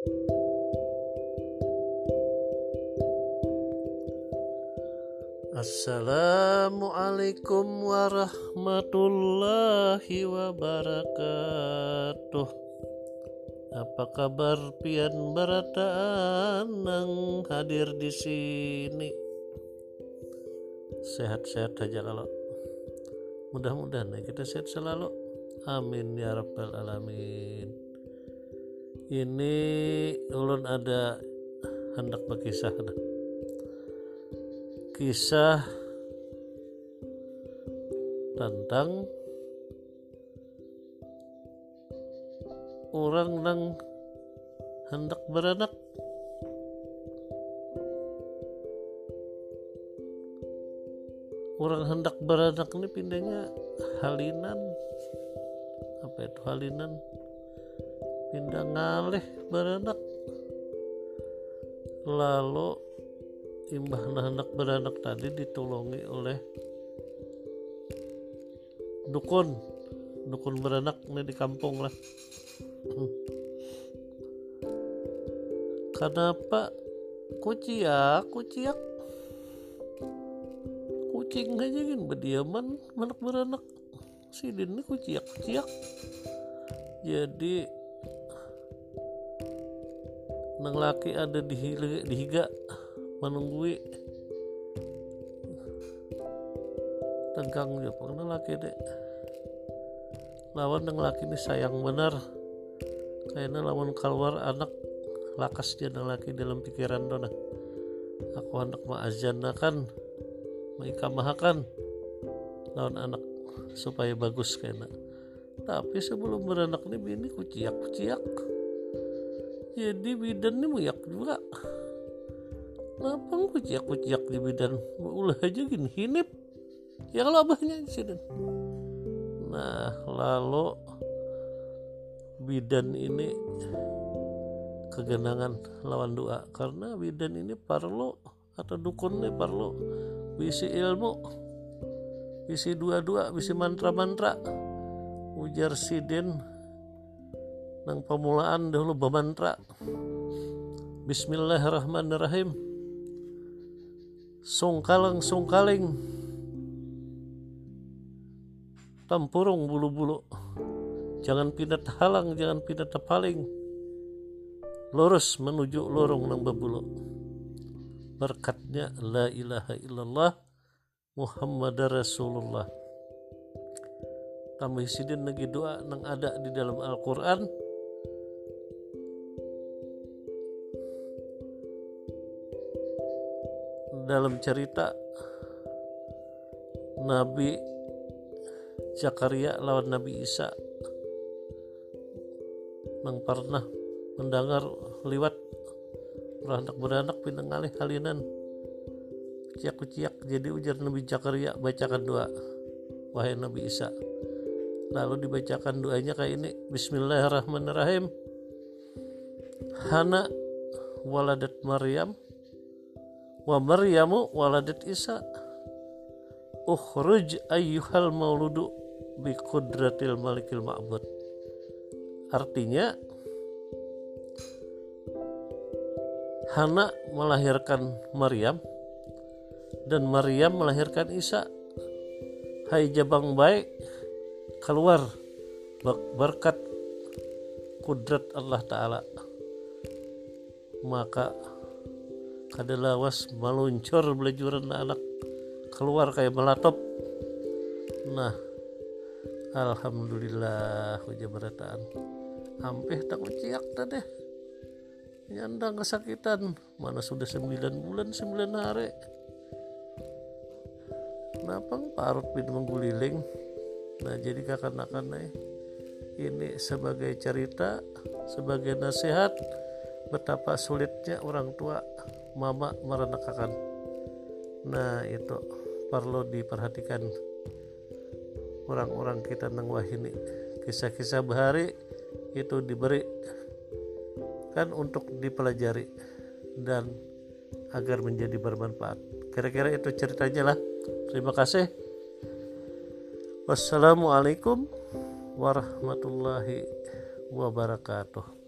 Assalamualaikum warahmatullahi wabarakatuh. Apa kabar pian barataan yang hadir di sini? Sehat-sehat aja kalau Mudah-mudahan kita sehat selalu. Amin ya rabbal alamin Ini ulun ada hendak berkisah kisah tentang orang yang hendak beranak. Orang hendak beranak ini pindahnya halinan. Apa itu halinan pindah ngalih beranak lalu imbah anak beranak tadi ditolongi oleh dukun. Dukun beranak ini di kampung lah. Kenapa? Kuciak kuciak kucing aja kan berdiaman anak beranak si ini kuciak kuciak jadi nang laki ada di, di higa menunggui tengkang ya pernah laki dek lawan yang laki ini sayang benar kayaknya lawan keluar anak lakas dia yang laki dalam pikiran dona aku anak maazana kan maikamahakan lawan anak supaya bagus kayaknya. Tapi sebelum beranak ini bini kuciak kuciak jadi bidan ini muyak juga. Lapang kuciak-kuciak di bidan? Ulah aja gini hinip. Ya kalau abahnya sini. Nah lalu bidan ini kegenangan lawan doa karena bidan ini perlu atau dukun ini perlu bisi ilmu bisi dua-dua bisi mantra-mantra. Ujar sidin nang pemulaan dahulu bermantra Bismillahirrahmanirrahim. Sungkaling sungkaling tempurung bulu-bulu. Jangan pindah halang jangan pindah tepaling. Lurus menuju lorong nang berbulu berkatnya la ilaha illallah Muhammad Rasulullah. Tambah sidin lagi doa nang ada di dalam Al-Quran dalam cerita Nabi Zakaria lawan Nabi Isa nang pernah mendengar liwat beranak beranak pindah ngalih halinan. Ciak ciak jadi ujar Nabi Zakaria bacakan doa wahai Nabi Isa. Lalu dibacakan doanya kayak ini Bismillahirrahmanirrahim. Hana waladat Maryam wa Maryamu waladat Isa. Ukhruj ayyuhal mauludu bi kudratil malikil ma'bud. Artinya Hana melahirkan Maryam dan Maryam melahirkan Isa. Hai jabang baik keluar berkat kudrat Allah Ta'ala. Maka kada lawas meluncur belajuran anak keluar kayak melatop. Nah Alhamdulillah uja berataan. Hampir tak uciak tadi nyandang kesakitan mana sudah sembilan bulan sembilan hari. Kenapa parut bin mengguliling? Nah jadi kakak-kakak ini sebagai cerita sebagai nasihat betapa sulitnya orang tua mama merenakakan nah itu perlu diperhatikan. Orang-orang kita nang wahini kisah-kisah bahari itu diberi kan untuk dipelajari dan agar menjadi bermanfaat. Kira-kira itu ceritanya lah. Terima kasih. Wassalamualaikum warahmatullahi wabarakatuh